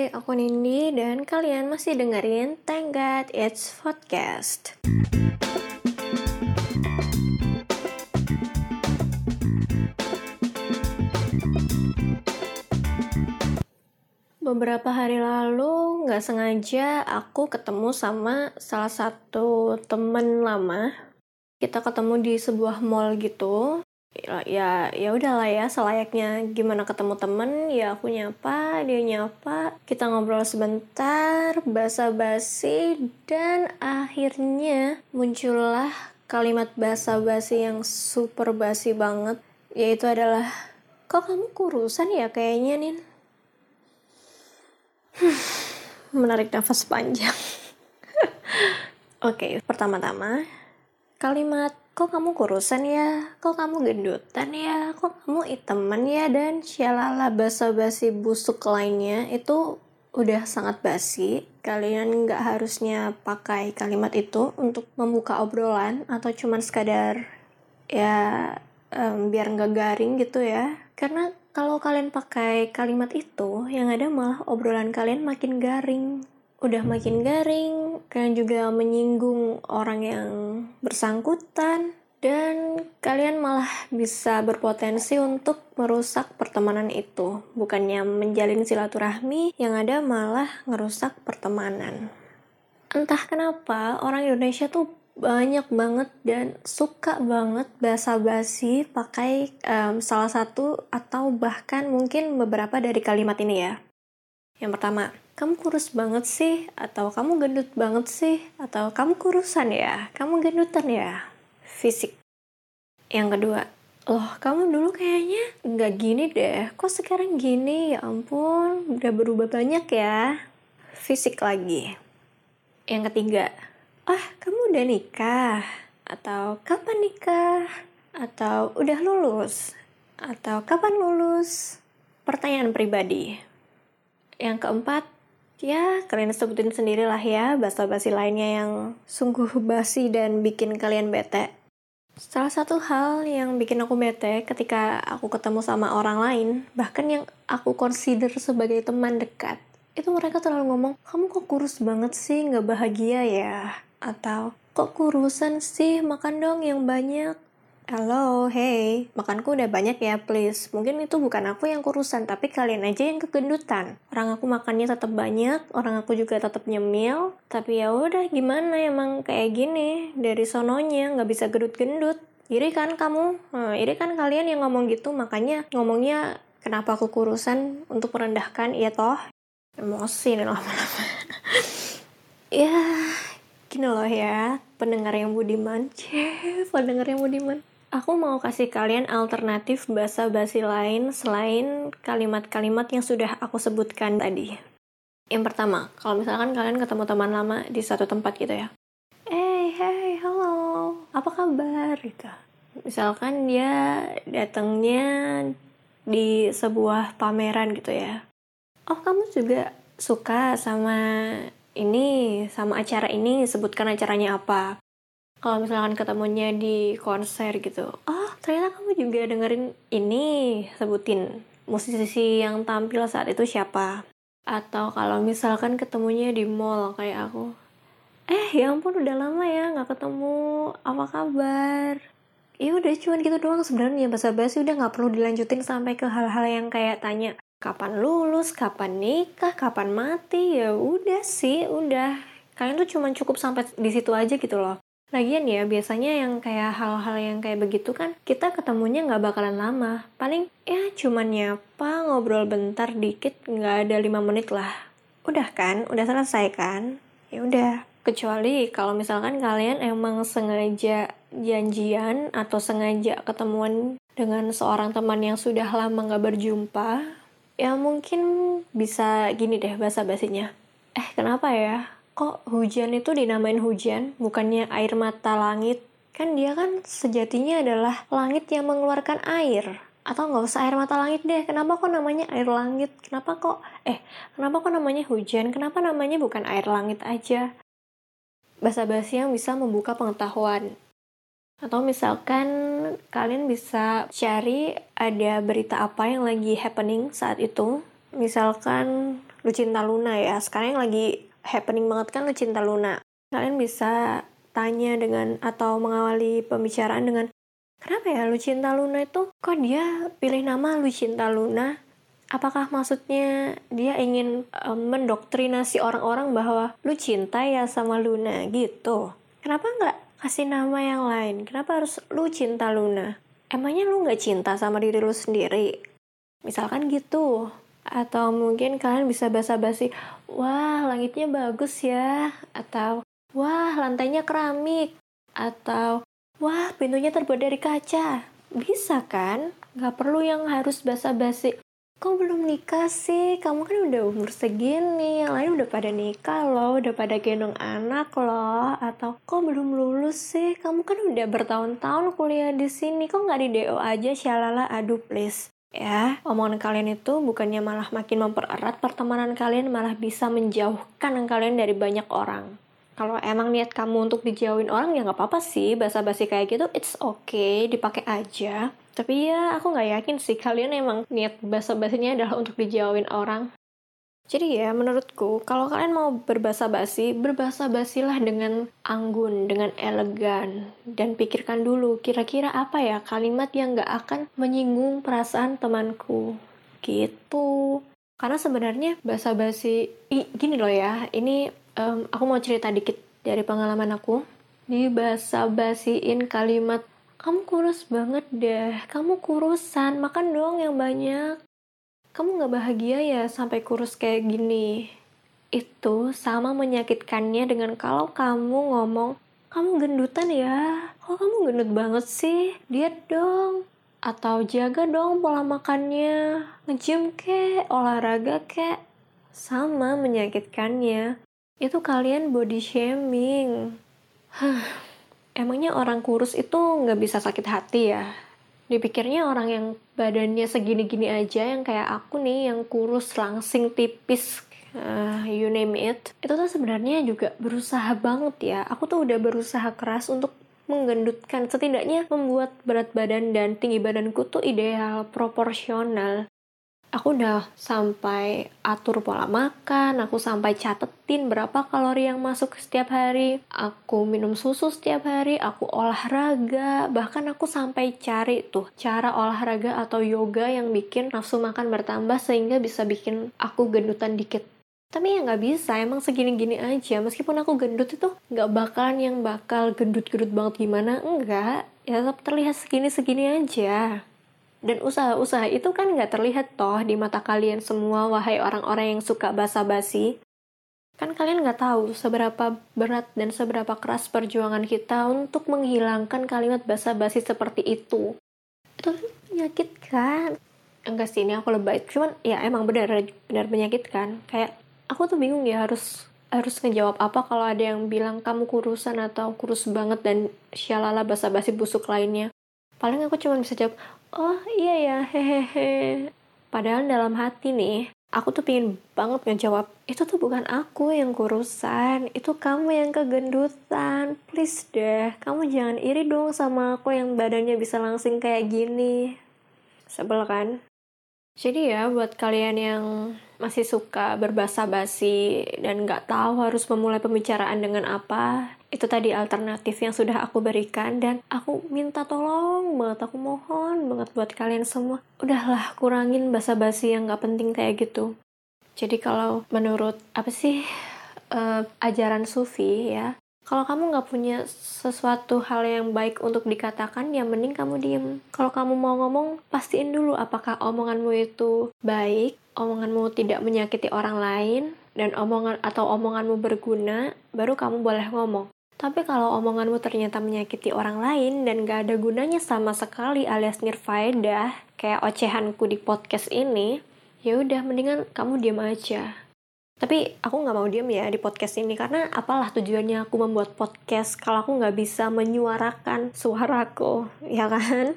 Hai, aku Nindi dan kalian masih dengerin Thank God It's Podcast. Beberapa hari lalu nggak sengaja aku ketemu sama salah satu temen lama. Kita ketemu di sebuah mall gitu ya ya, ya udahlah ya selayaknya gimana ketemu temen ya aku nyapa dia nyapa kita ngobrol sebentar basa-basi dan akhirnya muncullah kalimat basa-basi yang super basi banget yaitu adalah kok kamu kurusan ya kayaknya nih menarik nafas panjang. Oke okay, pertama-tama kalimat kok kamu kurusan ya, kok kamu gendutan ya, kok kamu iteman ya, dan syalala basa-basi busuk lainnya itu udah sangat basi. Kalian nggak harusnya pakai kalimat itu untuk membuka obrolan atau cuman sekadar ya um, biar nggak garing gitu ya. Karena kalau kalian pakai kalimat itu, yang ada malah obrolan kalian makin garing udah makin garing, kalian juga menyinggung orang yang bersangkutan, dan kalian malah bisa berpotensi untuk merusak pertemanan itu. Bukannya menjalin silaturahmi, yang ada malah ngerusak pertemanan. Entah kenapa orang Indonesia tuh banyak banget dan suka banget basa-basi pakai um, salah satu atau bahkan mungkin beberapa dari kalimat ini ya. Yang pertama, kamu kurus banget sih, atau kamu gendut banget sih, atau kamu kurusan ya, kamu gendutan ya. Fisik. Yang kedua, loh kamu dulu kayaknya nggak gini deh, kok sekarang gini, ya ampun, udah berubah banyak ya. Fisik lagi. Yang ketiga, ah kamu udah nikah, atau kapan nikah, atau udah lulus, atau kapan lulus. Pertanyaan pribadi. Yang keempat, ya kalian sebutin sendiri lah ya basa-basi lainnya yang sungguh basi dan bikin kalian bete. Salah satu hal yang bikin aku bete ketika aku ketemu sama orang lain, bahkan yang aku consider sebagai teman dekat, itu mereka terlalu ngomong, kamu kok kurus banget sih, nggak bahagia ya? Atau, kok kurusan sih, makan dong yang banyak. Halo, hey, makanku udah banyak ya, please. Mungkin itu bukan aku yang kurusan, tapi kalian aja yang kegendutan. Orang aku makannya tetap banyak, orang aku juga tetap nyemil, tapi ya udah gimana emang kayak gini dari sononya nggak bisa gendut-gendut. Iri kan kamu? Nah, iri kan kalian yang ngomong gitu, makanya ngomongnya kenapa aku kurusan untuk merendahkan, iya toh? Emosi nih lama-lama. ya, gini loh ya, pendengar yang budiman. Cih, pendengar yang budiman Aku mau kasih kalian alternatif bahasa basi lain selain kalimat-kalimat yang sudah aku sebutkan tadi. Yang pertama, kalau misalkan kalian ketemu teman lama di satu tempat gitu ya. Hey, hey, halo, apa kabar? Gitu. Misalkan dia datangnya di sebuah pameran gitu ya. Oh, kamu juga suka sama ini, sama acara ini, sebutkan acaranya apa kalau misalkan ketemunya di konser gitu oh ternyata kamu juga dengerin ini sebutin musisi yang tampil saat itu siapa? Atau kalau misalkan ketemunya di mall kayak aku eh ya ampun udah lama ya nggak ketemu apa kabar? Ya udah cuman gitu doang sebenarnya bahasa basi udah nggak perlu dilanjutin sampai ke hal-hal yang kayak tanya kapan lulus kapan nikah kapan mati? Ya udah sih udah. Kalian tuh cuman cukup sampai di situ aja gitu loh Lagian ya, biasanya yang kayak hal-hal yang kayak begitu kan, kita ketemunya nggak bakalan lama. Paling ya cuman nyapa, ngobrol bentar dikit, nggak ada lima menit lah. Udah kan? Udah selesai kan? Ya udah. Kecuali kalau misalkan kalian emang sengaja janjian atau sengaja ketemuan dengan seorang teman yang sudah lama nggak berjumpa, ya mungkin bisa gini deh bahasa basinya. Eh, kenapa ya? Kok hujan itu dinamain hujan, bukannya air mata langit? Kan dia kan sejatinya adalah langit yang mengeluarkan air. Atau nggak usah air mata langit deh, kenapa kok namanya air langit? Kenapa kok, eh, kenapa kok namanya hujan? Kenapa namanya bukan air langit aja? Bahasa-bahasa yang bisa membuka pengetahuan. Atau misalkan kalian bisa cari ada berita apa yang lagi happening saat itu. Misalkan Lucinta Luna ya. Sekarang yang lagi happening banget kan Lucinta Luna. Kalian bisa tanya dengan atau mengawali pembicaraan dengan kenapa ya Lucinta Luna itu kok dia pilih nama Lucinta Luna? Apakah maksudnya dia ingin um, mendoktrinasi orang-orang bahwa lu cinta ya sama Luna gitu? Kenapa nggak kasih nama yang lain? Kenapa harus lu cinta Luna? Emangnya lu nggak cinta sama diri lu sendiri? Misalkan gitu. Atau mungkin kalian bisa basa-basi, wah langitnya bagus ya. Atau, wah lantainya keramik. Atau, wah pintunya terbuat dari kaca. Bisa kan? Nggak perlu yang harus basa-basi, kok belum nikah sih? Kamu kan udah umur segini, yang lain udah pada nikah loh, udah pada gendong anak loh. Atau kok belum lulus sih? Kamu kan udah bertahun-tahun kuliah di sini, kok nggak di DO aja? Syalala, aduh please. Ya, omongan kalian itu bukannya malah makin mempererat pertemanan kalian, malah bisa menjauhkan kalian dari banyak orang. Kalau emang niat kamu untuk dijauhin orang ya nggak apa-apa sih, basa-basi kayak gitu, it's okay, dipakai aja tapi ya aku nggak yakin sih kalian emang niat basa-basinya adalah untuk dijauhin orang. Jadi ya menurutku kalau kalian mau berbahasa basi, berbahasa basilah dengan anggun, dengan elegan, dan pikirkan dulu kira-kira apa ya kalimat yang nggak akan menyinggung perasaan temanku. Gitu. Karena sebenarnya bahasa basi, gini loh ya, ini um, aku mau cerita dikit dari pengalaman aku. Di bahasa basiin kalimat kamu kurus banget deh, kamu kurusan, makan dong yang banyak. Kamu gak bahagia ya sampai kurus kayak gini. Itu sama menyakitkannya dengan kalau kamu ngomong, kamu gendutan ya, kok kamu gendut banget sih, diet dong. Atau jaga dong pola makannya, ngejim kek, olahraga kek. Sama menyakitkannya. Itu kalian body shaming. Emangnya orang kurus itu nggak bisa sakit hati ya? Dipikirnya orang yang badannya segini-gini aja, yang kayak aku nih, yang kurus, langsing, tipis, uh, you name it, itu tuh sebenarnya juga berusaha banget ya. Aku tuh udah berusaha keras untuk menggendutkan, setidaknya membuat berat badan dan tinggi badanku tuh ideal, proporsional aku udah sampai atur pola makan, aku sampai catetin berapa kalori yang masuk setiap hari, aku minum susu setiap hari, aku olahraga, bahkan aku sampai cari tuh cara olahraga atau yoga yang bikin nafsu makan bertambah sehingga bisa bikin aku gendutan dikit. Tapi ya nggak bisa, emang segini-gini aja. Meskipun aku gendut itu nggak bakalan yang bakal gendut-gendut banget gimana, enggak. Ya tetap terlihat segini-segini aja. Dan usaha-usaha itu kan nggak terlihat toh di mata kalian semua, wahai orang-orang yang suka basa-basi. Kan kalian nggak tahu seberapa berat dan seberapa keras perjuangan kita untuk menghilangkan kalimat basa-basi seperti itu. Itu kan menyakitkan. Enggak sih, ini aku lebay. Cuman ya emang benar benar menyakitkan. Kayak aku tuh bingung ya harus harus ngejawab apa kalau ada yang bilang kamu kurusan atau kurus banget dan syalala basa-basi busuk lainnya. Paling aku cuma bisa jawab, oh iya ya hehehe. Padahal dalam hati nih aku tuh pingin banget ngejawab itu tuh bukan aku yang kurusan itu kamu yang kegendutan. Please deh kamu jangan iri dong sama aku yang badannya bisa langsing kayak gini. Sebel kan? Jadi ya buat kalian yang masih suka berbahasa basi dan nggak tahu harus memulai pembicaraan dengan apa itu tadi alternatif yang sudah aku berikan dan aku minta tolong banget aku mohon banget buat kalian semua udahlah kurangin basa-basi yang gak penting kayak gitu jadi kalau menurut apa sih uh, ajaran sufi ya kalau kamu nggak punya sesuatu hal yang baik untuk dikatakan, ya mending kamu diem. Kalau kamu mau ngomong, pastiin dulu apakah omonganmu itu baik, omonganmu tidak menyakiti orang lain, dan omongan atau omonganmu berguna, baru kamu boleh ngomong. Tapi kalau omonganmu ternyata menyakiti orang lain dan gak ada gunanya sama sekali alias nirfaedah, kayak ocehanku di podcast ini, ya udah mendingan kamu diam aja. Tapi aku nggak mau diam ya di podcast ini karena apalah tujuannya aku membuat podcast kalau aku nggak bisa menyuarakan suaraku, ya kan?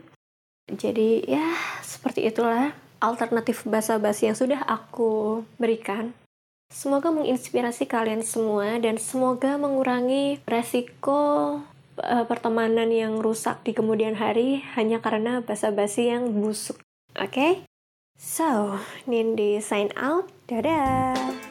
Jadi ya seperti itulah alternatif bahasa basi yang sudah aku berikan. Semoga menginspirasi kalian semua dan semoga mengurangi resiko uh, pertemanan yang rusak di kemudian hari hanya karena basa-basi yang busuk. Oke? Okay? So, Nindi sign out. Dadah!